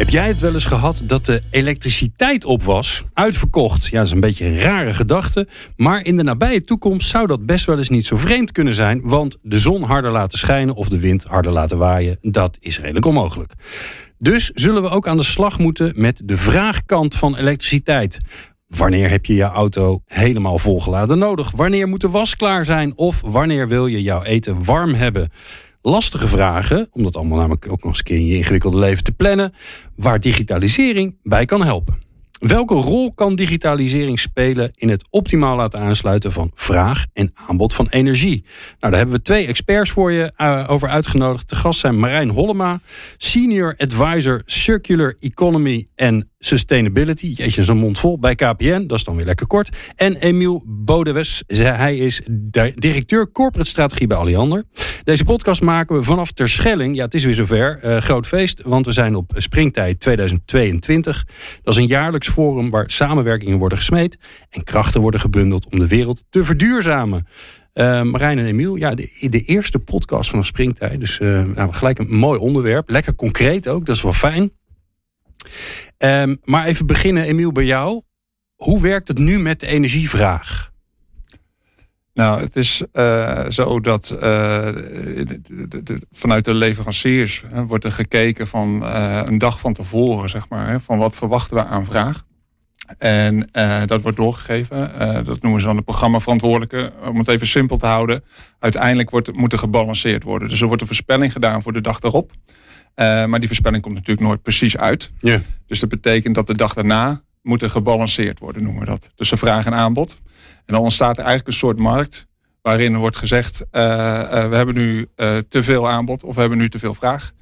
Heb jij het wel eens gehad dat de elektriciteit op was? Uitverkocht. Ja, dat is een beetje een rare gedachte. Maar in de nabije toekomst zou dat best wel eens niet zo vreemd kunnen zijn. Want de zon harder laten schijnen of de wind harder laten waaien, dat is redelijk onmogelijk. Dus zullen we ook aan de slag moeten met de vraagkant van elektriciteit. Wanneer heb je je auto helemaal volgeladen nodig? Wanneer moet de was klaar zijn? Of wanneer wil je jouw eten warm hebben? Lastige vragen, om dat allemaal namelijk ook nog eens een keer in je ingewikkelde leven te plannen, waar digitalisering bij kan helpen. Welke rol kan digitalisering spelen in het optimaal laten aansluiten van vraag en aanbod van energie? Nou, daar hebben we twee experts voor je uh, over uitgenodigd. De gast zijn Marijn Hollema, Senior Advisor Circular Economy en Sustainability. Jeetje, zo'n mond vol bij KPN, dat is dan weer lekker kort. En Emiel Bodewes, hij is directeur corporate strategie bij Alliander. Deze podcast maken we vanaf Terschelling. Ja, het is weer zover. Uh, groot feest, want we zijn op Springtijd 2022. Dat is een jaarlijks forum waar samenwerkingen worden gesmeed en krachten worden gebundeld om de wereld te verduurzamen. Uh, Marijn en Emiel, ja, de, de eerste podcast vanaf Springtijd. Dus uh, nou, gelijk een mooi onderwerp. Lekker concreet ook, dat is wel fijn. Um, maar even beginnen, Emiel, bij jou. Hoe werkt het nu met de energievraag? Nou, het is uh, zo dat uh, de, de, de, vanuit de leveranciers hè, wordt er gekeken van uh, een dag van tevoren, zeg maar, hè, van wat verwachten we aan vraag. En dat wordt doorgegeven. dat noemen ze dan de programmaverantwoordelijke. Om het even simpel te houden. Uiteindelijk wordt, moet er gebalanceerd worden. Dus er wordt een voorspelling gedaan voor de dag erop. maar die voorspelling komt natuurlijk nooit precies uit. Yeah. Dus dat betekent dat de dag daarna moet er gebalanceerd worden, noemen we dat. Tussen vraag en aanbod. En dan ontstaat er eigenlijk een soort markt waarin wordt gezegd, uh, uh, we hebben nu uh, te veel aanbod of we hebben nu te veel vraag.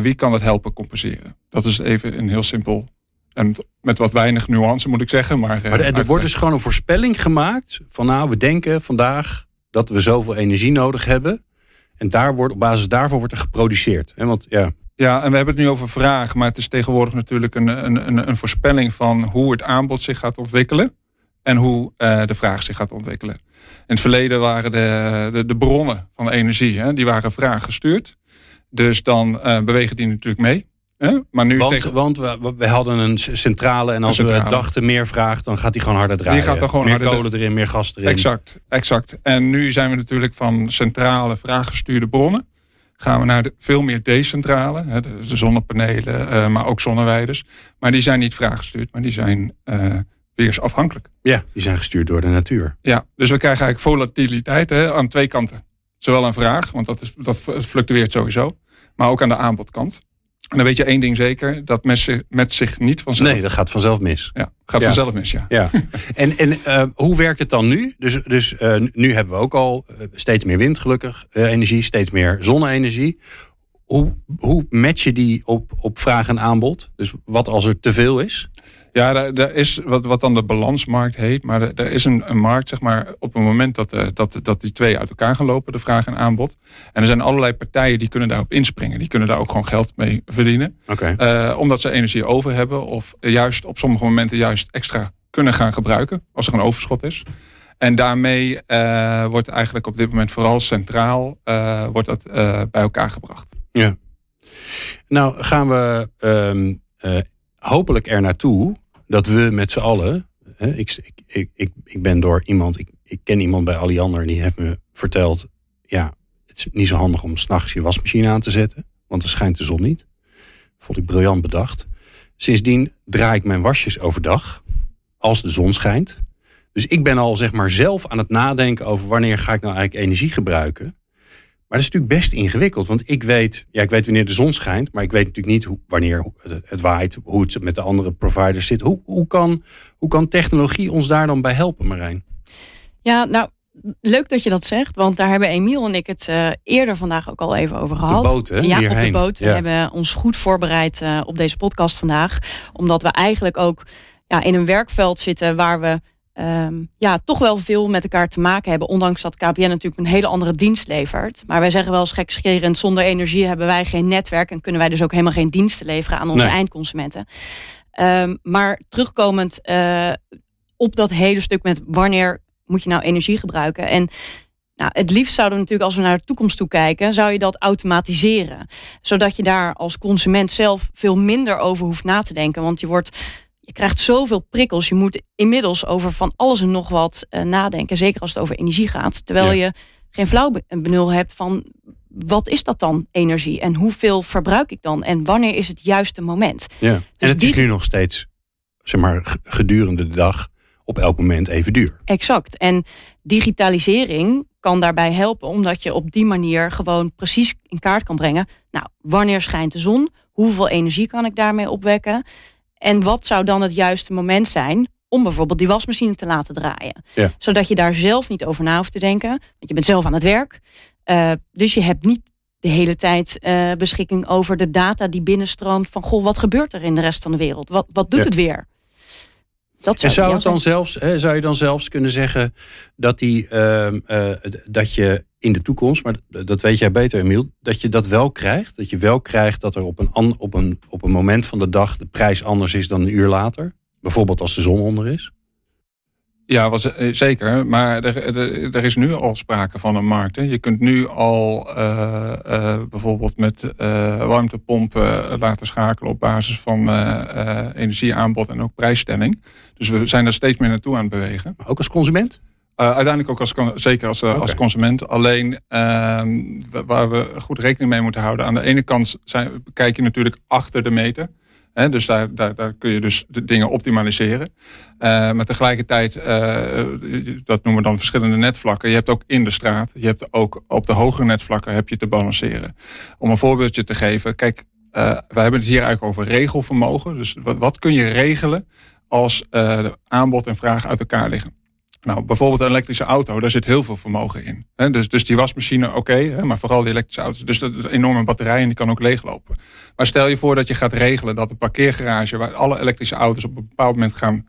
wie kan dat helpen compenseren? Dat is even een heel simpel en met wat weinig nuance moet ik zeggen. Maar, maar er, er wordt dus gewoon een voorspelling gemaakt van nou, we denken vandaag dat we zoveel energie nodig hebben. En daar wordt, op basis daarvoor wordt er geproduceerd. Want, ja. Ja, en we hebben het nu over vraag, maar het is tegenwoordig natuurlijk een, een, een, een voorspelling van hoe het aanbod zich gaat ontwikkelen en hoe uh, de vraag zich gaat ontwikkelen. In het verleden waren de, de, de bronnen van energie, hè, die waren vraag gestuurd. Dus dan uh, bewegen die natuurlijk mee. Hè? Maar nu want tegen... want we, we, hadden een centrale en als centrale. we dachten meer vraag, dan gaat die gewoon harder draaien. Die gaat dan gewoon meer harder kolen erin, meer gas erin. Exact, exact. En nu zijn we natuurlijk van centrale vraaggestuurde bronnen gaan we naar de, veel meer decentrale, hè, de, de, zonnepanelen, uh, maar ook zonneweiders. Maar die zijn niet vraaggestuurd, maar die zijn uh, weersafhankelijk. Ja, die zijn gestuurd door de natuur. Ja, dus we krijgen eigenlijk volatiliteit hè, aan twee kanten. Zowel aan vraag, want dat, is, dat fluctueert sowieso, maar ook aan de aanbodkant. En dan weet je één ding zeker, dat met zich, met zich niet vanzelf... Nee, dat gaat vanzelf mis. Ja, gaat ja. vanzelf mis, ja. ja. en en uh, hoe werkt het dan nu? Dus, dus uh, nu hebben we ook al steeds meer wind, gelukkig, uh, energie, steeds meer zonne-energie. Hoe, hoe match je die op, op vraag en aanbod? Dus wat als er te veel is? Ja, daar, daar, is wat, wat dan de balansmarkt heet. Maar er, is een, een, markt, zeg maar, op het moment dat, uh, dat, dat die twee uit elkaar gaan lopen, de vraag en aanbod. En er zijn allerlei partijen die kunnen daarop inspringen. Die kunnen daar ook gewoon geld mee verdienen. Okay. Uh, omdat ze energie over hebben. Of juist op sommige momenten juist extra kunnen gaan gebruiken. Als er een overschot is. En daarmee uh, wordt eigenlijk op dit moment vooral centraal wordt dat, bij elkaar gebracht. Ja. Nou gaan we um, hopelijk er naartoe dat we met z'n allen. Hè, ik, ik, ik, ik ben door iemand, ik, ik ken iemand bij Alliander die heeft me verteld. Ja, het is niet zo handig om s'nachts je wasmachine aan te zetten, want dan schijnt de zon niet. Vond ik briljant bedacht. Sindsdien draai ik mijn wasjes overdag, als de zon schijnt. Dus ik ben al zeg maar zelf aan het nadenken over wanneer ga ik nou eigenlijk energie gebruiken. Maar dat is natuurlijk best ingewikkeld. Want ik weet, ja, ik weet wanneer de zon schijnt. Maar ik weet natuurlijk niet hoe, wanneer het waait. Hoe het met de andere providers zit. Hoe, hoe, kan, hoe kan technologie ons daar dan bij helpen, Marijn? Ja, nou, leuk dat je dat zegt. Want daar hebben Emiel en ik het uh, eerder vandaag ook al even over gehad. Op de boot, hè? Ja, Hierheen. op de boot. We ja. hebben ons goed voorbereid uh, op deze podcast vandaag. Omdat we eigenlijk ook ja, in een werkveld zitten waar we ehm, ja, toch wel veel met elkaar te maken hebben. Ondanks dat KPN natuurlijk een hele andere dienst levert. Maar wij zeggen wel eens gekscherend, zonder energie hebben wij geen netwerk. En kunnen wij dus ook helemaal geen diensten leveren aan onze Nee. eindconsumenten. Ehm, maar terugkomend eh, op dat hele stuk met wanneer moet je nou energie gebruiken. En nou, het liefst zouden we natuurlijk, als we naar de toekomst toe kijken, zou je dat automatiseren. Zodat je daar als consument zelf veel minder over hoeft na te denken. Want je wordt. Je krijgt zoveel prikkels. Je moet inmiddels over van alles en nog wat eh, nadenken. Zeker als het over energie gaat. Terwijl Ja. je geen flauw be- benul hebt van wat is dat dan energie? En hoeveel verbruik ik dan? En wanneer is het juiste moment? Ja. En Dus het is nu nog steeds, zeg maar, gedurende de dag op elk moment even duur. Exact. En digitalisering kan daarbij helpen, omdat je op die manier gewoon precies in kaart kan brengen. Nou, wanneer schijnt de zon? Hoeveel energie kan ik daarmee opwekken? En wat zou dan het juiste moment zijn om bijvoorbeeld die wasmachine te laten draaien? Ja. Zodat je daar zelf niet over na hoeft te denken. Want je bent zelf aan het werk. Eh, dus je hebt niet de hele tijd eh, beschikking over de data die binnenstroomt van goh, wat gebeurt er in de rest van de wereld? Wat, wat doet Ja. het weer? Dat En zou, het dan zijn. zelfs, hè, zou je dan zelfs kunnen zeggen dat, die, ehm, eh, dat je in de toekomst, maar dat weet jij beter, Emiel, dat je dat wel krijgt? Dat je wel krijgt dat er op een, an- op, een, op een moment van de dag de prijs anders is dan een uur later? Bijvoorbeeld als de zon onder is? Ja, was, eh, zeker. Maar er, er, er is nu al sprake van een markt. Hè. Je kunt nu al eh, eh, bijvoorbeeld met warmtepompen laten schakelen op basis van energieaanbod en ook prijsstelling. Dus we zijn daar steeds meer naartoe aan het bewegen. Maar ook als consument? Uiteindelijk ook als, zeker als, als consument. Alleen uh, waar we goed rekening mee moeten houden. Aan de ene kant zijn, kijk je natuurlijk achter de meter. Hè, dus daar, daar, daar kun je dus de dingen optimaliseren. Uh, maar tegelijkertijd, dat noemen we dan verschillende netvlakken. Je hebt ook in de straat. Je hebt ook op de hogere netvlakken heb je te balanceren. Om een voorbeeldje te geven. Kijk, uh, wij hebben het hier eigenlijk over regelvermogen. Dus wat, wat kun je regelen als uh, aanbod en vraag uit elkaar liggen? Nou, bijvoorbeeld een elektrische auto, daar zit heel veel vermogen in. He, dus, dus die wasmachine, oké, okay, maar vooral die elektrische auto's. Dus dat is een enorme batterij en die kan ook leeglopen. Maar stel je voor dat je gaat regelen dat een parkeergarage... waar alle elektrische auto's op een bepaald moment gaan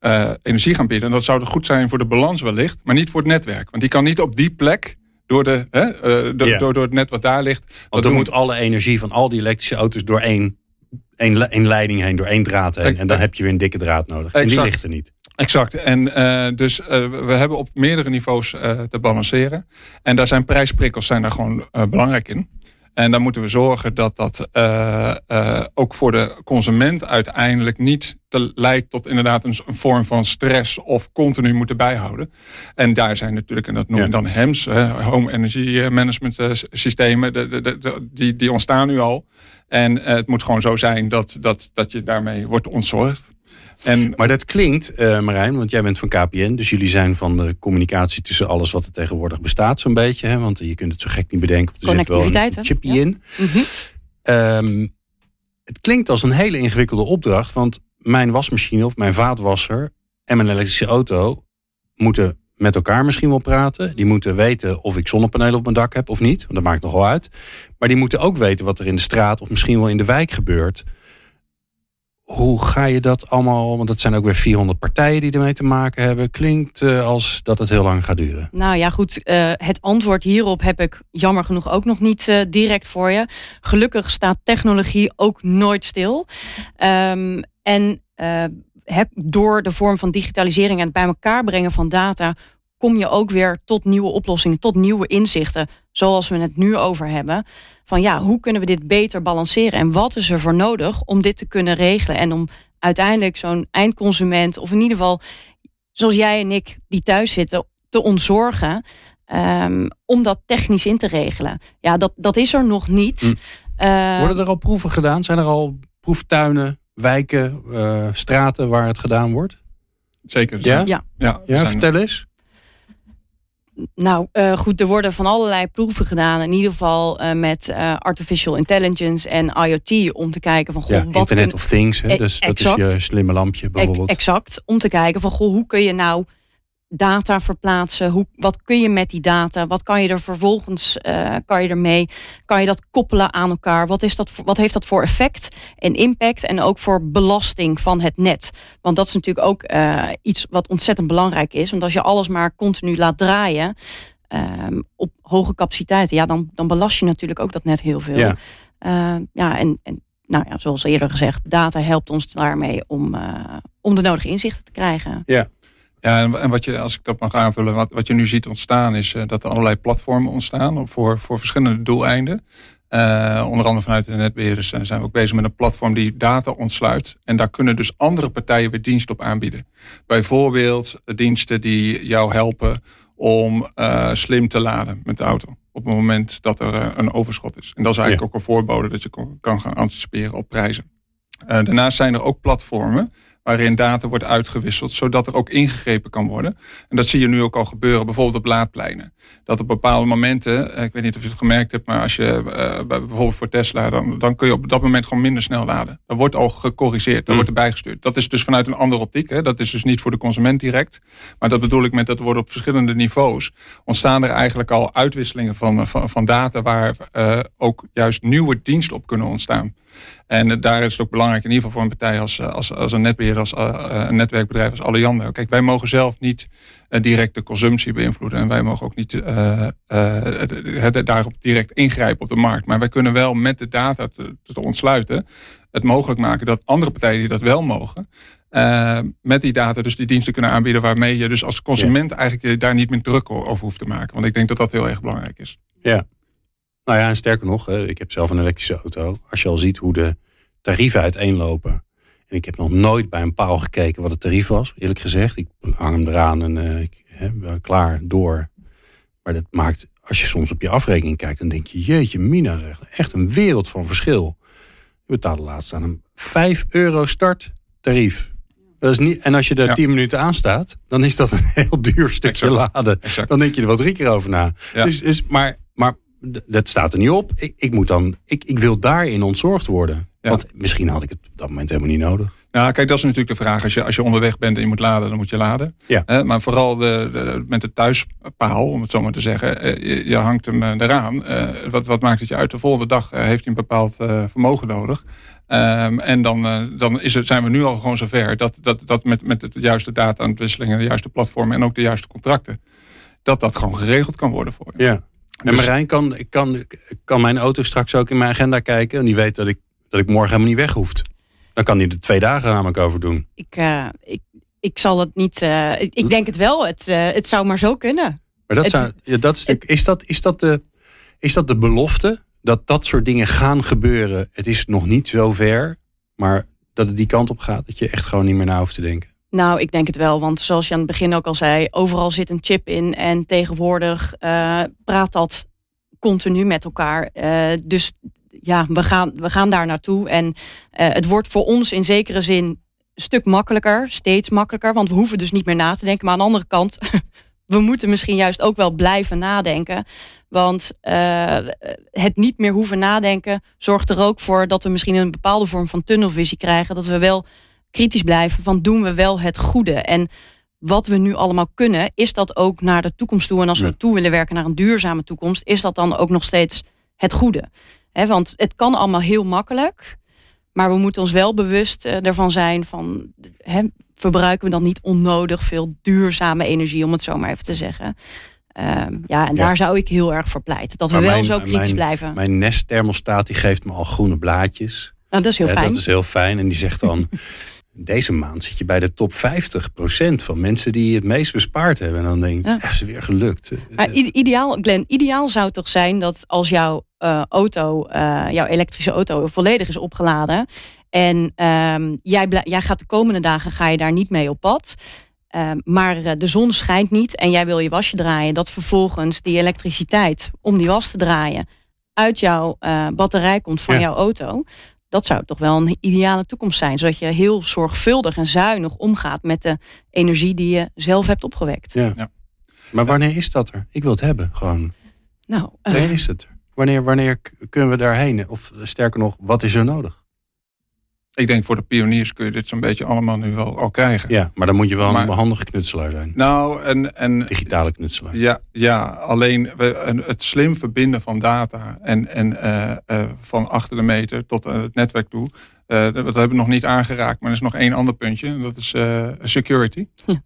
uh, energie gaan bieden... en dat zou goed zijn voor de balans wellicht, maar niet voor het netwerk. Want die kan niet op die plek door, de, hè, uh, door, door, door het net wat daar ligt... Want dan doen- moet alle energie van al die elektrische auto's door één, één, le- één leiding heen, door één draad heen. En dan heb je weer een dikke draad nodig. En die ligt er niet. Exact. En uh, dus uh, we hebben op meerdere niveaus uh, te balanceren. En daar zijn prijsprikkels zijn daar gewoon belangrijk in. En daar moeten we zorgen dat dat ook voor de consument uiteindelijk niet te, leidt tot inderdaad een, een, vorm van stress of continu moeten bijhouden. En daar zijn natuurlijk, en dat noemen we Ja. dan HEMS, Home Energy Management systemen, de, de, de, de- die, die ontstaan nu al. En het moet gewoon zo zijn dat, dat, dat je daarmee wordt ontzorgd. En Maar dat klinkt, eh Marijn, want jij bent van KPN. Dus jullie zijn van de communicatie tussen alles wat er tegenwoordig bestaat zo'n beetje. Hè? Want je kunt het zo gek niet bedenken. Of er zit wel Connectiviteit, een hè? chipje Ja. in. Mhm. Ehm, het klinkt als een hele ingewikkelde opdracht. Want mijn wasmachine of mijn vaatwasser en mijn elektrische auto moeten met elkaar misschien wel praten. Die moeten weten of ik zonnepanelen op mijn dak heb of niet. Want dat maakt nogal uit. Maar die moeten ook weten wat er in de straat of misschien wel in de wijk gebeurt. Hoe ga je dat allemaal, want dat zijn ook weer 400 partijen die ermee te maken hebben. Klinkt eh, als dat het heel lang gaat duren. Nou ja, goed. eh, het antwoord hierop heb ik jammer genoeg ook nog niet eh, direct voor je. Gelukkig staat technologie ook nooit stil. Ehm, en heb, door de vorm van digitalisering en het bij elkaar brengen van data, kom je ook weer tot nieuwe oplossingen, tot nieuwe inzichten, zoals we het nu over hebben. Van ja, hoe kunnen we dit beter balanceren en wat is er voor nodig om dit te kunnen regelen en om uiteindelijk zo'n eindconsument, of in ieder geval zoals jij en ik die thuis zitten, te ontzorgen. ehm, om dat technisch in te regelen. Ja, dat, dat is er nog niet. Hm. Eh, Worden er al proeven gedaan? Zijn er al proeftuinen, wijken, eh, straten waar het gedaan wordt? zeker. Ja? Ja. ja, Ja, zijn- vertel eens. Nou, eh, goed, er worden van allerlei proeven gedaan. In ieder geval eh, met eh, artificial intelligence en IoT. Om te kijken van, goh, Ja, wat Internet kun- of Things. Hè? E- Dus dat is exact. je slimme lampje bijvoorbeeld. Exact. Om te kijken van, goh, hoe kun je nou data verplaatsen? Hoe, wat kun je met die data? Wat kan je er vervolgens uh, kan je ermee? Kan je dat koppelen aan elkaar? Wat, is dat, wat heeft dat voor effect en impact? En ook voor belasting van het net? Want dat is natuurlijk ook uh, iets wat ontzettend belangrijk is. Want als je alles maar continu laat draaien uh, op hoge capaciteiten, ja, dan, dan belast je natuurlijk ook dat net heel veel. Ja, uh, ja en, en nou ja, zoals eerder gezegd, data helpt ons daarmee om, om de nodige inzichten te krijgen. Ja, ja, en wat je, als ik dat mag aanvullen, wat, wat je nu ziet ontstaan, is uh, dat er allerlei platformen ontstaan voor, voor verschillende doeleinden. Uh, onder andere vanuit de netbeheerders zijn we ook bezig met een platform die data ontsluit. En daar kunnen dus andere partijen weer dienst op aanbieden. Bijvoorbeeld diensten die jou helpen om uh, slim te laden met de auto. Op het moment dat er een overschot is. En dat is eigenlijk ook een voorbode dat je kan gaan anticiperen op prijzen. daarnaast zijn er ook platformen waarin data wordt uitgewisseld, zodat er ook ingegrepen kan worden. En dat zie je nu ook al gebeuren, bijvoorbeeld op laadpleinen. Dat op bepaalde momenten, eh, ik weet niet of je het gemerkt hebt, maar als je uh, bijvoorbeeld voor Tesla, dan, dan kun je op dat moment gewoon minder snel laden. Dat wordt al gecorrigeerd, dat mm. wordt erbij gestuurd. Dat is dus vanuit een andere optiek. Hè. Dat is dus niet voor de consument direct. Maar dat bedoel ik met dat er wordt op verschillende niveaus ontstaan er eigenlijk al uitwisselingen van, van, van data waar uh, ook juist nieuwe diensten op kunnen ontstaan. En daar is het ook belangrijk, in ieder geval voor een partij als, als, als een netbeheerder, als uh, een netwerkbedrijf als Alliander. Kijk, wij mogen zelf niet direct de consumptie beïnvloeden. En wij mogen ook niet uh, daarop direct ingrijpen op de markt. Maar wij kunnen wel met de data te, te ontsluiten het mogelijk maken dat andere partijen die dat wel mogen, uh, met die data dus die diensten kunnen aanbieden waarmee je dus als consument eigenlijk daar niet meer druk over hoeft te maken. Want ik denk dat dat heel erg belangrijk is. Ja, nou ja, en sterker nog, ik heb zelf een elektrische auto. Als je al ziet hoe de tarieven uiteenlopen. En ik heb nog nooit bij een paal gekeken wat het tarief was, eerlijk gezegd. Ik hang hem eraan en uh, ik ben klaar door. Maar dat maakt, als je soms op je afrekening kijkt, dan denk je, jeetje mina, zeg, echt een wereld van verschil. Je betaalde laatst aan een 5 euro starttarief. Dat is niet, en als je er ja. 10 minuten aan staat, dan is dat een heel duur stukje laden. Dan denk je er wel drie keer over na. Dus, dus, maar, maar dat staat er niet op. Ik, ik, moet dan, ik, ik wil daarin ontzorgd worden. Want misschien had ik het op dat moment helemaal niet nodig. Nou, kijk, dat is natuurlijk de vraag. Als je, als je onderweg bent en je moet laden, dan moet je laden. Ja. maar vooral de, de, met de thuispaal, om het zo maar te zeggen. Eh, je, hangt hem eh, eraan. Uh, wat, wat maakt het je uit? De volgende dag heeft hij een bepaald vermogen nodig. Um, en dan, dan is het, zijn we nu al gewoon zover dat, dat, dat met, met de juiste data-ontwisselingen, de juiste platformen en ook de juiste contracten, dat dat gewoon geregeld kan worden voor je. Ja. En dus, Marijn, kan, kan, kan mijn auto straks ook in mijn agenda kijken en die weet dat ik, dat ik morgen helemaal niet weg hoef. Dan kan hij er twee dagen namelijk over doen. Ik, uh, ik, ik zal het niet. Uh, ik, ik, denk het wel. Het, uh, het zou maar zo kunnen. Maar dat, zou, ja, dat stuk, is, dat, is, dat de, is dat de belofte? Dat dat soort dingen gaan gebeuren. Het is nog niet zo ver. Maar dat het die kant op gaat. Dat je echt gewoon niet meer na hoeft te denken. Nou, ik denk het wel. Want zoals je aan het begin ook al zei. Overal zit een chip in. En tegenwoordig praat dat continu met elkaar. dus ja, we gaan, we gaan daar naartoe. En uh, het wordt voor ons in zekere zin een stuk makkelijker, steeds makkelijker. Want we hoeven dus niet meer na te denken. Maar aan de andere kant, we moeten misschien juist ook wel blijven nadenken. Want het niet meer hoeven nadenken zorgt er ook voor dat we misschien een bepaalde vorm van tunnelvisie krijgen. Dat we wel kritisch blijven van doen we wel het goede. En wat we nu allemaal kunnen, is dat ook naar de toekomst toe. En als we toe willen werken naar een duurzame toekomst, is dat dan ook nog steeds het goede want het kan allemaal heel makkelijk. Maar we moeten ons wel bewust uh, ervan zijn van... verbruiken we dan niet onnodig veel duurzame energie, om het zo maar even te zeggen. Um, ja, en daar zou ik heel erg voor pleiten. Dat we wel zo kritisch blijven. Mijn Nest thermostaat die geeft me al groene blaadjes. Nou, dat is heel fijn. Dat is heel fijn. En die zegt dan... Deze maand zit je bij de top 50% van mensen die het meest bespaard hebben. En dan denk je, ja. is weer gelukt. Maar ideaal, Glenn, ideaal zou toch zijn dat als jouw uh, auto, uh, jouw elektrische auto volledig is opgeladen. En um, jij, jij gaat de komende dagen ga je daar niet mee op pad. Um, maar uh, de zon schijnt niet en jij wil je wasje draaien. Dat vervolgens die elektriciteit om die was te draaien uit jouw batterij komt van jouw auto dat zou toch wel een ideale toekomst zijn. Zodat je heel zorgvuldig en zuinig omgaat met de energie die je zelf hebt opgewekt. Ja. ja. Maar wanneer is dat er? Ik wil het hebben, gewoon. Nou, wanneer is het er? Wanneer, wanneer kunnen we daarheen? Of sterker nog, wat is er nodig? Ik denk voor de pioniers kun je dit zo'n beetje allemaal nu wel al krijgen. Ja, maar dan moet je wel maar, een handige knutselaar zijn. Nou, en, en digitale knutselaar. Ja, ja alleen we, het slim verbinden van data en, en uh, uh, van achter de meter tot het netwerk toe. Uh, dat hebben we nog niet aangeraakt, maar er is nog één ander puntje. Dat is security. Ja.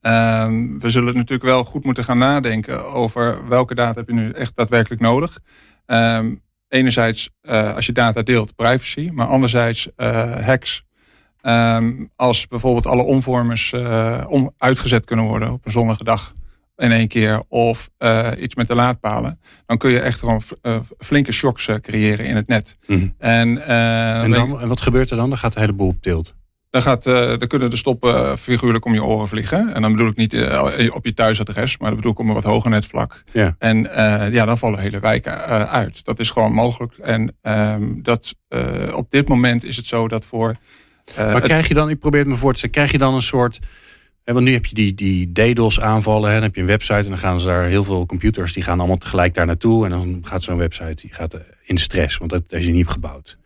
Ehm, we zullen natuurlijk wel goed moeten gaan nadenken over welke data heb je nu echt daadwerkelijk nodig. Um, enerzijds uh, als je data deelt, privacy, maar anderzijds uh, hacks. Um, als bijvoorbeeld alle omvormers uh, om uitgezet kunnen worden op een zonnige dag in één keer, of iets met de laadpalen, dan kun je echt gewoon flinke shocks creëren in het net. Mm -hmm. En, en, dan, en wat gebeurt er dan? Dan gaat de hele boel op tilt. Dan, gaat, dan kunnen de stoppen figuurlijk om je oren vliegen. En dan bedoel ik niet uh, op je thuisadres, maar dan bedoel ik om een wat hoger netvlak. Ja. En uh, ja, dan vallen hele wijken uit. Dat is gewoon mogelijk. En um, dat, op dit moment is het zo dat voor. maar krijg je dan, ik probeer het me voor te stellen, krijg je dan een soort. Want nu heb je die, die DDoS aanvallen. Hè, dan heb je een website en dan gaan ze daar heel veel computers. Die gaan allemaal tegelijk daar naartoe. En dan gaat zo'n website die gaat in stress. Want dat is niet gebouwd.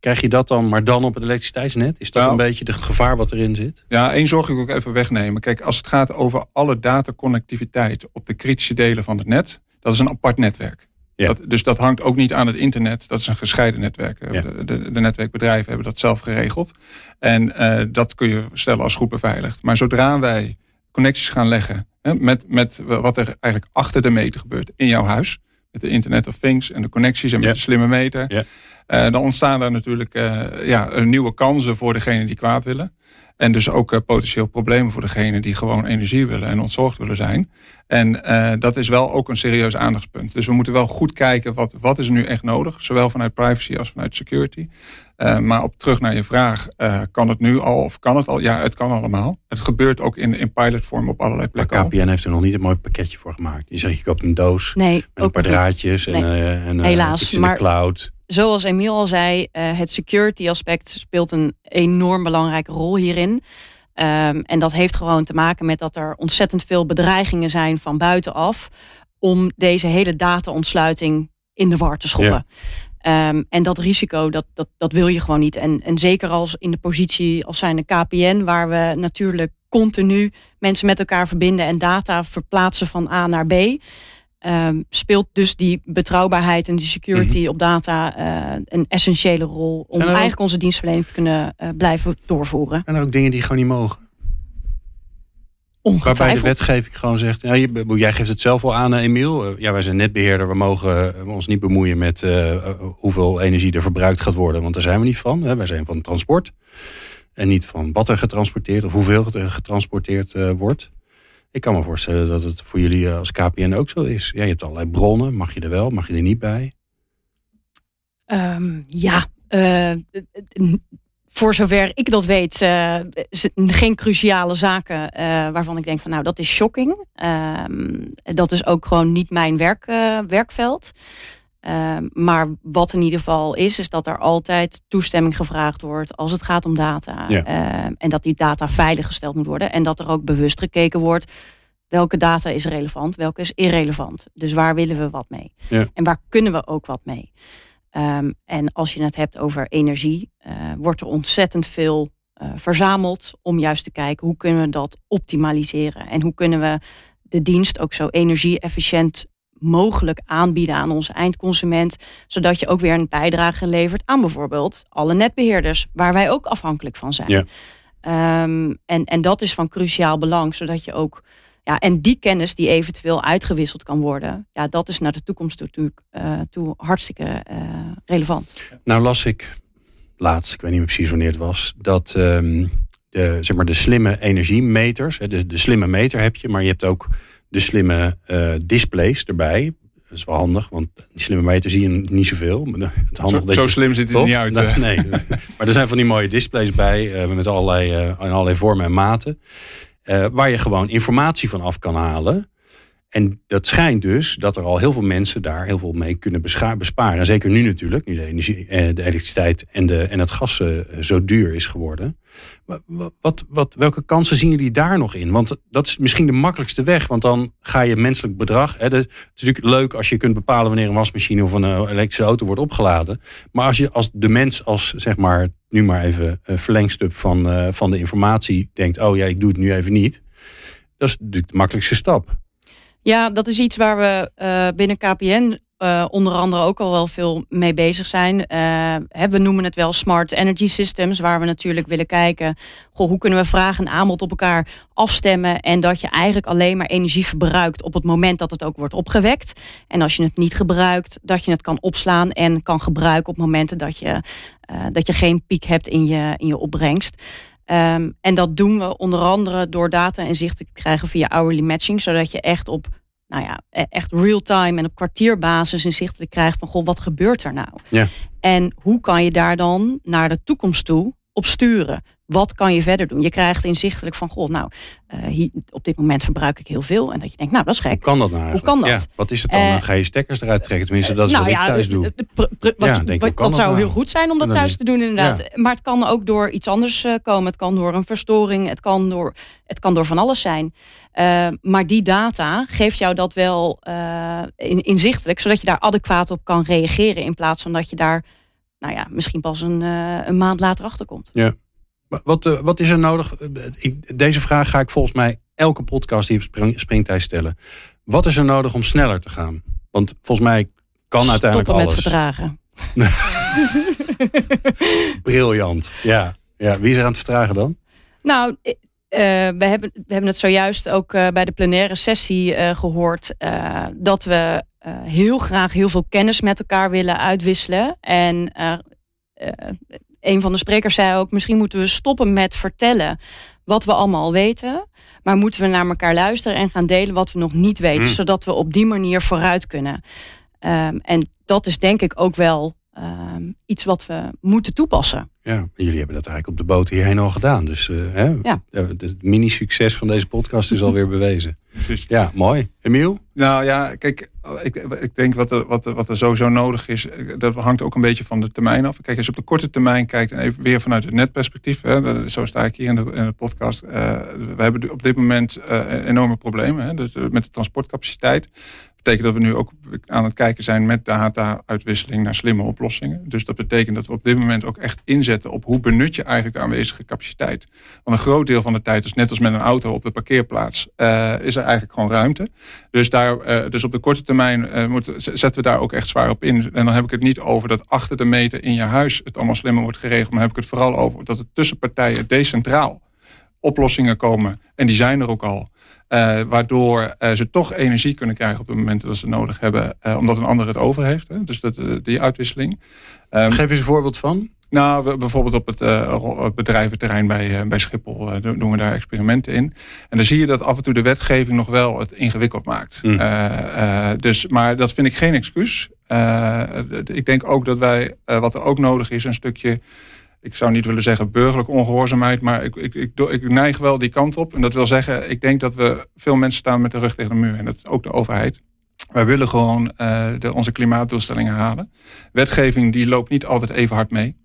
Krijg je dat dan, maar dan op het elektriciteitsnet? Is dat nou, een beetje de gevaar wat erin zit? Ja, één zorg ik ook even wegnemen. Kijk, als het gaat over alle dataconnectiviteit op de kritische delen van het net, dat is een apart netwerk. Ja. Dat, dus dat hangt ook niet aan het internet. Dat is een gescheiden netwerk. Ja. De, de, de, netwerkbedrijven hebben dat zelf geregeld. En uh, dat kun je stellen als goed beveiligd. Maar zodra wij connecties gaan leggen hè, met, met wat er eigenlijk achter de meter gebeurt in jouw huis, met de Internet of Things en de connecties en met Ja. de slimme meter, Ja. eh, dan ontstaan er natuurlijk eh, ja, nieuwe kansen voor degenen die kwaad willen. En dus ook eh, potentieel problemen voor degenen die gewoon energie willen en ontzorgd willen zijn. En eh, dat is wel ook een serieus aandachtspunt. Dus we moeten wel goed kijken wat, wat is nu echt nodig. Zowel vanuit privacy als vanuit security. Eh, maar op terug naar je vraag, eh, kan het nu al of kan het al? Ja, het kan allemaal. Het gebeurt ook in, in pilotvorm op allerlei Maar plekken. al. KPN heeft er nog niet een mooi pakketje voor gemaakt. Je zegt, je koopt een doos Nee, met een paar niet. draadjes en, eh, en eh, Helaas, iets in maar- de cloud. zoals Emiel al zei, eh, het security aspect speelt een enorm belangrijke rol hierin. Ehm, en dat heeft gewoon te maken met dat er ontzettend veel bedreigingen zijn van buitenaf om deze hele data-ontsluiting in de war te schoppen. Ehm, en dat risico, dat, dat, dat wil je gewoon niet. En, en zeker als in de positie als zijn de KPN, waar we natuurlijk continu mensen met elkaar verbinden en data verplaatsen van A naar B. ehm, speelt dus die betrouwbaarheid en die security op data eh, een essentiële rol om ook- eigenlijk onze dienstverlening te kunnen eh, blijven doorvoeren. En er ook dingen die gewoon niet mogen. Waarbij de wetgeving gewoon zegt, je, jij geeft het zelf al aan, eh, Emiel. Eh, ja, wij zijn netbeheerder, we mogen eh, ons niet bemoeien met hoeveel energie er verbruikt gaat worden. Want daar zijn we niet van. Hè. Wij zijn van transport. En niet van wat er getransporteerd of hoeveel er getransporteerd wordt. Ik kan me voorstellen dat het voor jullie als KPN ook zo is. Ja, je hebt allerlei bronnen. Mag je er wel, mag je er niet bij? Ehm, ja, eh, voor zover ik dat weet, het geen cruciale zaken eh, waarvan ik denk van nou dat is shocking. Ehm, dat is ook gewoon niet mijn werk, eh, werkveld. Ehm, maar wat in ieder geval is, is dat er altijd toestemming gevraagd wordt als het gaat om data. Ja. Ehm, en dat die data veilig gesteld moet worden. En dat er ook bewust gekeken wordt welke data is relevant, welke is irrelevant. Dus waar willen we wat mee? Ja. En waar kunnen we ook wat mee? Ehm, en als je het hebt over energie, eh, wordt er ontzettend veel eh, verzameld om juist te kijken hoe kunnen we dat optimaliseren en hoe kunnen we de dienst ook zo energie-efficiënt mogelijk aanbieden aan onze eindconsument, zodat je ook weer een bijdrage levert aan bijvoorbeeld alle netbeheerders, waar wij ook afhankelijk van zijn. Ja. Ehm, en, en dat is van cruciaal belang, zodat je ook ja, en die kennis die eventueel uitgewisseld kan worden, ja, dat is naar de toekomst toe, natuurlijk, eh, toe hartstikke eh, relevant. Nou las ik laatst, ik weet niet meer precies wanneer het was, dat ehm, de, zeg maar de slimme energiemeters, hè, de, de slimme meter heb je, maar je hebt ook de slimme eh, displays erbij. Dat is wel handig, want die slimme meter zie je niet zoveel. Maar Het handig Zo, dat zo je, slim ziet het er niet uit. Nee, eh. nee. maar er zijn van die mooie displays bij eh, met allerlei, eh, in allerlei vormen en maten. Eh, waar je gewoon informatie van af kan halen. En dat schijnt dus dat er al heel veel mensen daar heel veel mee kunnen besparen. Zeker nu natuurlijk, nu de, energie, eh, de elektriciteit en, de, en het gas eh, zo duur is geworden. Wat, wat, welke kansen zien jullie daar nog in? Want dat is misschien de makkelijkste weg. Want dan ga je menselijk bedrag. Hè, het is natuurlijk leuk als je kunt bepalen wanneer een wasmachine of een elektrische auto wordt opgeladen. Maar als je als de mens, als zeg maar nu maar even een verlengstuk van, van de informatie denkt: oh ja, ik doe het nu even niet. Dat is natuurlijk de makkelijkste stap. Ja, dat is iets waar we uh, binnen KPN uh, onder andere ook al wel veel mee bezig zijn. Uh, we noemen het wel smart energy systems, waar we natuurlijk willen kijken, goh, hoe kunnen we vraag en aanbod op elkaar afstemmen en dat je eigenlijk alleen maar energie verbruikt op het moment dat het ook wordt opgewekt. En als je het niet gebruikt, dat je het kan opslaan en kan gebruiken op momenten dat je, uh, dat je geen piek hebt in je, in je opbrengst. Um, en dat doen we onder andere door data en te krijgen via hourly matching, zodat je echt op nou ja, e-, echt real-time en op kwartierbasis inzichten krijgt van goh, wat gebeurt er nou? Ja. En hoe kan je daar dan naar de toekomst toe op sturen? Wat kan je verder doen? Je krijgt inzichtelijk van, goh, nou, uh, hier, op dit moment verbruik ik heel veel. En dat je denkt, nou, dat is gek. Hoe kan dat nou Hoe kan dat? Ja, wat is het dan? Uh, dan ga je stekkers eruit trekken. Tenminste, dat is nou, wat ja, ik thuis doe. Wat, ja, denk, wat, dat zou nou? heel goed zijn om dat thuis te doen, inderdaad. Maar het kan ook door iets anders komen. Het kan door een verstoring. Het kan door, het kan door van alles zijn. maar die data geeft jou dat wel in, inzichtelijk. Zodat je daar adequaat op kan reageren. In plaats van dat je daar, nou ja, misschien pas een, een maand later achter komt. Ja. Wat, uh, wat is er nodig? Deze vraag ga ik volgens mij elke podcast die op springtijd stellen. Wat is er nodig om sneller te gaan? Want volgens mij kan Stoppen uiteindelijk alles. met vertragen. Briljant. Ja. ja. Wie is er aan het vertragen dan? Nou, uh, we, hebben, we hebben het zojuist ook uh, bij de plenaire sessie uh, gehoord. dat we heel graag heel veel kennis met elkaar willen uitwisselen. En een van de sprekers zei ook: misschien moeten we stoppen met vertellen wat we allemaal weten. Maar moeten we naar elkaar luisteren en gaan delen wat we nog niet weten. Hmm. Zodat we op die manier vooruit kunnen. Um, en dat is denk ik ook wel um, iets wat we moeten toepassen. Ja, jullie hebben dat eigenlijk op de boot hierheen al gedaan. Dus uh, hè, ja. het mini-succes van deze podcast is alweer bewezen. Precies. Ja, mooi. Emiel? Nou ja, kijk, ik, ik denk wat er, wat, er, wat er sowieso nodig is, dat hangt ook een beetje van de termijn af. Kijk, als je op de korte termijn kijkt en even weer vanuit het netperspectief, hè, zo sta ik hier in de, in de podcast. Uh, we hebben op dit moment uh, enorme problemen hè, dus, met de transportcapaciteit betekent dat we nu ook aan het kijken zijn met data-uitwisseling naar slimme oplossingen. Dus dat betekent dat we op dit moment ook echt inzetten op hoe benut je eigenlijk de aanwezige capaciteit. Want een groot deel van de tijd is net als met een auto op de parkeerplaats, uh, is er eigenlijk gewoon ruimte. Dus, daar, uh, dus op de korte termijn uh, moet, zetten we daar ook echt zwaar op in. En dan heb ik het niet over dat achter de meter in je huis het allemaal slimmer wordt geregeld, maar heb ik het vooral over dat het tussen partijen decentraal oplossingen komen. En die zijn er ook al. Waardoor ze toch energie kunnen krijgen op de momenten dat ze nodig hebben, omdat een ander het over heeft. Hè? Dus dat, die uitwisseling. Um, Geef eens een voorbeeld van. Nou, we, bijvoorbeeld op het, het bedrijventerrein bij, bij Schiphol doen we daar experimenten in. En dan zie je dat af en toe de wetgeving nog wel het ingewikkeld maakt. Mm. dus, maar dat vind ik geen excuus. ik denk ook dat wij, wat er ook nodig is, een stukje ik zou niet willen zeggen burgerlijke ongehoorzaamheid, maar ik, ik, ik, ik, neig wel die kant op. En dat wil zeggen, ik denk dat we veel mensen staan met de rug tegen de muur. En dat is ook de overheid. Wij willen gewoon uh, de, onze klimaatdoelstellingen halen. Wetgeving die loopt niet altijd even hard mee.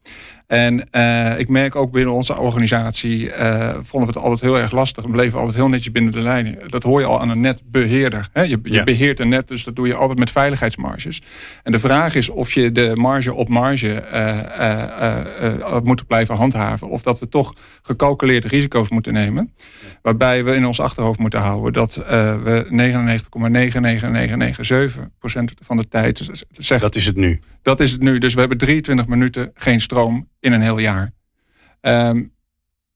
En uh, ik merk ook binnen onze organisatie, uh, vonden we het altijd heel erg lastig. We bleven altijd heel netjes binnen de lijnen. Dat hoor je al aan een netbeheerder. Hè? Je, je beheert een net, dus dat doe je altijd met veiligheidsmarges. En de vraag is of je de marge op marge uh, moet blijven handhaven. Of dat we toch gecalculeerde risico's moeten nemen. Waarbij we in ons achterhoofd moeten houden dat we 99,99997% van de tijd zeggen. Dat is het nu. Dat is het nu. Dus we hebben 23 minuten geen stroom in een heel jaar. Um,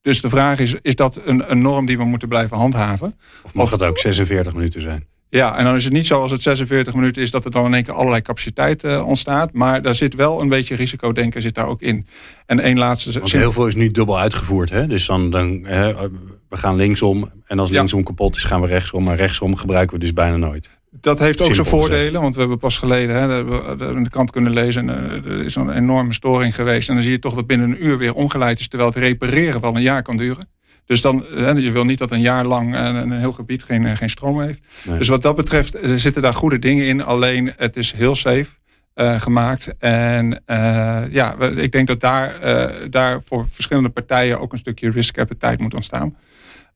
dus de vraag is, is dat een, een, norm die we moeten blijven handhaven? Of mag het ook 46 minuten zijn? Ja, en dan is het niet zo als het 46 minuten is dat er dan in één keer allerlei capaciteit uh, ontstaat. Maar daar zit wel een beetje risicodenken zit daar ook in. En één laatste. Want heel veel is nu dubbel uitgevoerd. Hè? Dus dan, dan hè, we gaan linksom. En als linksom kapot is, gaan we rechtsom. Maar rechtsom gebruiken we dus bijna nooit. Dat heeft ook zijn voordelen, want we hebben pas geleden hè, we de krant kunnen lezen. Eh, er is een enorme storing geweest. En dan zie je toch dat binnen een uur weer omgeleid is. Terwijl het repareren wel een jaar kan duren. Dus dan, je wil niet dat een jaar lang een, heel gebied geen, geen stroom heeft. Dus wat dat betreft zitten daar goede dingen in. Alleen het is heel safe. gemaakt. En ja, ik denk dat daar, daar voor verschillende partijen ook een stukje risk appetite moet ontstaan.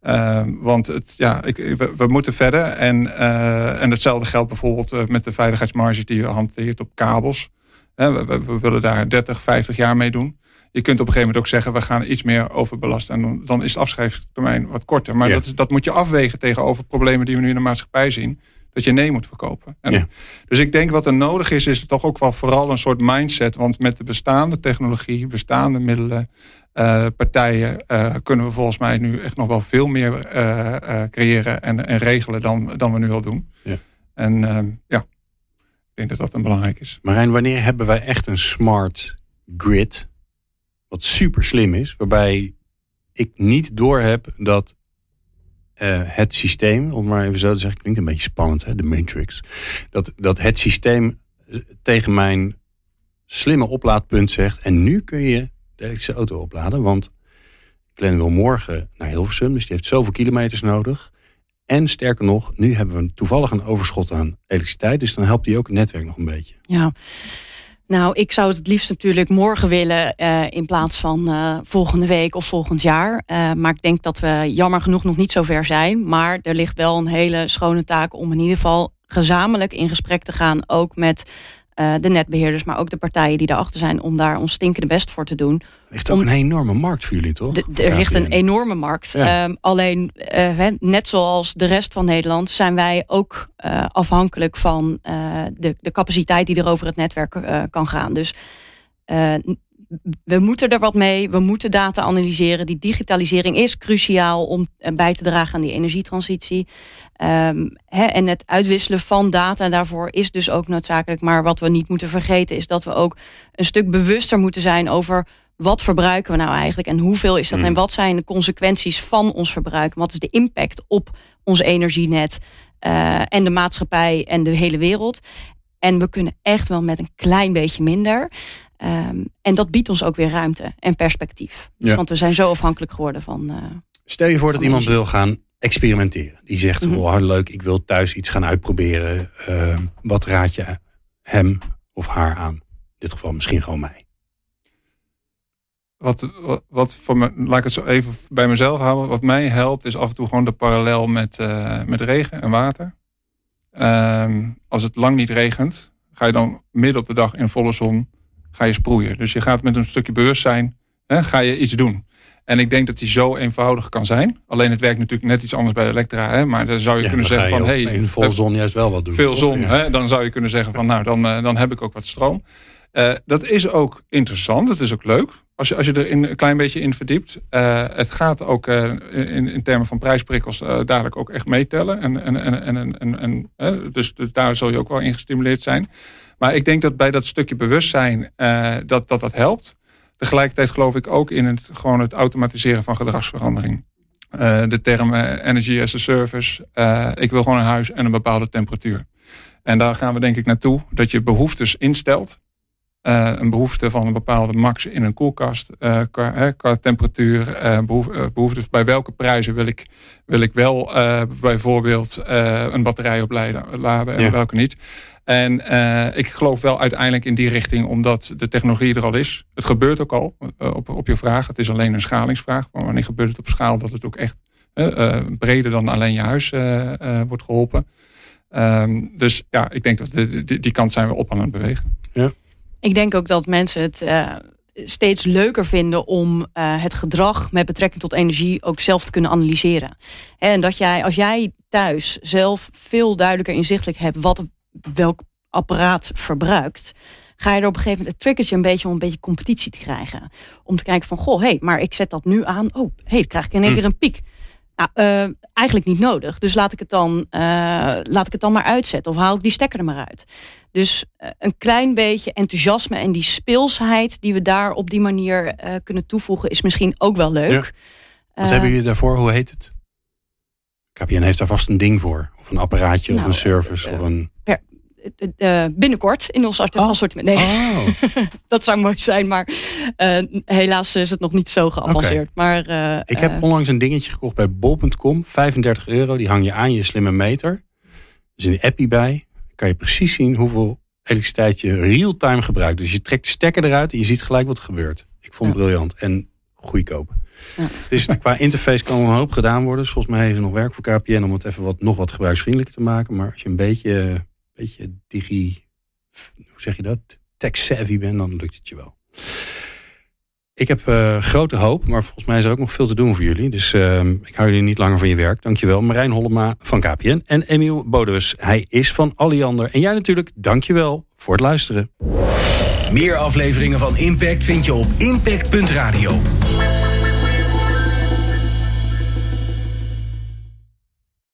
Ehm, want het, ja, ik, we, moeten verder. En, uh, en hetzelfde geldt bijvoorbeeld uh, met de veiligheidsmarges die je hanteert op kabels. We, we, we, willen daar 30, 50 jaar mee doen. Je kunt op een gegeven moment ook zeggen, we gaan iets meer overbelasten. En dan, dan is de afschrijftermijn wat korter. Maar dat, dat moet je afwegen tegenover problemen die we nu in de maatschappij zien. Dat je nee moet verkopen. En, Dus ik denk wat er nodig is, is toch ook wel vooral een soort mindset. Want met de bestaande technologie, bestaande middelen, uh, partijen uh, kunnen we volgens mij nu echt nog wel veel meer uh, creëren en, en, regelen dan, dan we nu al doen. Ja. En ehm, ja, ik denk dat dat een belangrijk is. Marijn, wanneer hebben wij echt een smart grid, wat super slim is, waarbij ik niet doorheb dat het systeem, om maar even zo te zeggen, klinkt een beetje spannend, hè, de Matrix, dat, dat het systeem tegen mijn slimme oplaadpunt zegt, en nu kun je de elektrische auto opladen. Want Glenn wil morgen naar Hilversum, dus die heeft zoveel kilometers nodig. En sterker nog, nu hebben we toevallig een overschot aan elektriciteit. Dus dan helpt die ook het netwerk nog een beetje. Ja. Nou, ik zou het liefst natuurlijk morgen willen uh, in plaats van uh, volgende week of volgend jaar. Uh, maar ik denk dat we jammer genoeg nog niet zo ver zijn. Maar er ligt wel een hele schone taak om in ieder geval gezamenlijk in gesprek te gaan. Ook met uh, de netbeheerders, maar ook de partijen die daarachter zijn om daar ons stinkende best voor te doen. Er ligt ook een enorme markt voor jullie, toch? er ligt een enorme markt. Um, alleen, uh, net zoals de rest van Nederland, zijn wij ook uh, afhankelijk van de, de capaciteit die er over het netwerk kan gaan. Dus we moeten er wat mee. We moeten data analyseren. Die digitalisering is cruciaal om bij te dragen aan die energietransitie. Um, en het uitwisselen van data daarvoor is dus ook noodzakelijk. Maar wat we niet moeten vergeten is dat we ook een stuk bewuster moeten zijn over wat verbruiken we nou eigenlijk en hoeveel is dat mm. en wat zijn de consequenties van ons verbruik? Wat is de impact op ons energienet uh, en de maatschappij en de hele wereld? En we kunnen echt wel met een klein beetje minder. Um, en dat biedt ons ook weer ruimte en perspectief. Ja. Want we zijn zo afhankelijk geworden van. Uh, Stel je voor dat iemand wil gaan experimenteren. Die zegt, mm -hmm. oh, leuk, ik wil thuis iets gaan uitproberen. Uh, wat raad je hem of haar aan? In dit geval misschien gewoon mij. Wat, wat, wat voor me, laat ik het zo even bij mezelf houden. Wat mij helpt is af en toe gewoon de parallel met, uh, met regen en water. Uh, als het lang niet regent, ga je dan midden op de dag in volle zon ga je sproeien. Dus je gaat met een stukje bewustzijn, hè, ga je iets doen. En ik denk dat die zo eenvoudig kan zijn. Alleen het werkt natuurlijk net iets anders bij Elektra. Hè? Maar dan zou je kunnen zeggen van... hey, in volle zon juist wel wat doen. Veel zon. Hè? Dan zou je kunnen zeggen van... nou, dan, uh, dan heb ik ook wat stroom. Uh, dat is ook interessant. Het is ook leuk. Als je, als je er een klein beetje in verdiept. Uh, het gaat ook in, in termen van prijsprikkels dadelijk ook echt meetellen. En, en, en, en, en, en dus, dus daar zul je ook wel in gestimuleerd zijn. Maar ik denk dat bij dat stukje bewustzijn dat, dat dat helpt. Tegelijkertijd geloof ik ook in het, gewoon het automatiseren van gedragsverandering. Uh, de term uh, energy as a service. Ik wil gewoon een huis en een bepaalde temperatuur. En daar gaan we denk ik naartoe. Dat je behoeftes instelt. Een behoefte van een bepaalde max in een koelkast. qua, qua temperatuur. behoeftes bij welke prijzen wil ik, wil ik wel bijvoorbeeld een batterij opleiden, laden en welke niet. En uh, ik geloof wel uiteindelijk in die richting, omdat de technologie er al is. Het gebeurt ook al, uh, op, op je vraag. Het is alleen een schalingsvraag. Maar wanneer gebeurt het op schaal dat het ook echt uh, breder dan alleen je huis wordt geholpen. Um, dus ja, ik denk dat de, die, die kant zijn we op aan het bewegen. Ja. Ik denk ook dat mensen het steeds leuker vinden om uh, het gedrag met betrekking tot energie ook zelf te kunnen analyseren. En dat jij, als jij thuis zelf veel duidelijker inzichtelijk hebt wat welk apparaat verbruikt, ga je er op een gegeven moment, het triggert je een beetje om een beetje competitie te krijgen. Om te kijken van, goh, hé, hey, maar ik zet dat nu aan. Oh, hé, hey, dan krijg ik in één hm. keer een piek. Nou, uh, eigenlijk niet nodig. Dus laat ik, het dan, uh, laat ik het dan maar uitzetten. Of haal ik die stekker er maar uit. Dus uh, een klein beetje enthousiasme en die speelsheid die we daar op die manier kunnen toevoegen, is misschien ook wel leuk. Wat hebben jullie daarvoor? Hoe heet het? KPN heeft daar vast een ding voor. Of een apparaatje nou, of een service. of een... Uh, binnenkort in ons assortiment. Nee, oh. dat zou mooi zijn, maar uh, helaas is het nog niet zo geavanceerd. Maar, uh, ik heb onlangs een dingetje gekocht bij bol.com, 35 euro. Die hang je aan je slimme meter. Er is een appie bij. kan je precies zien hoeveel elektriciteit je real-time gebruikt. Dus je trekt de stekker eruit en je ziet gelijk wat er gebeurt. Ik vond het briljant en goedkoop. Ja. Dus qua interface kan er een hoop gedaan worden. Dus volgens mij heeft er nog werk voor KPN om het even wat, nog wat gebruiksvriendelijker te maken. Maar als je een beetje, beetje digi, hoe zeg je dat, tech-savvy bent, dan lukt het je wel. Ik heb uh, grote hoop, maar volgens mij is er ook nog veel te doen voor jullie. Dus uh, ik hou jullie niet langer van je werk. Dankjewel Marijn Hollema van KPN en Emiel Bodus. Hij is van Alliander. En jij natuurlijk, dankjewel voor het luisteren. Meer afleveringen van Impact vind je op impact.radio.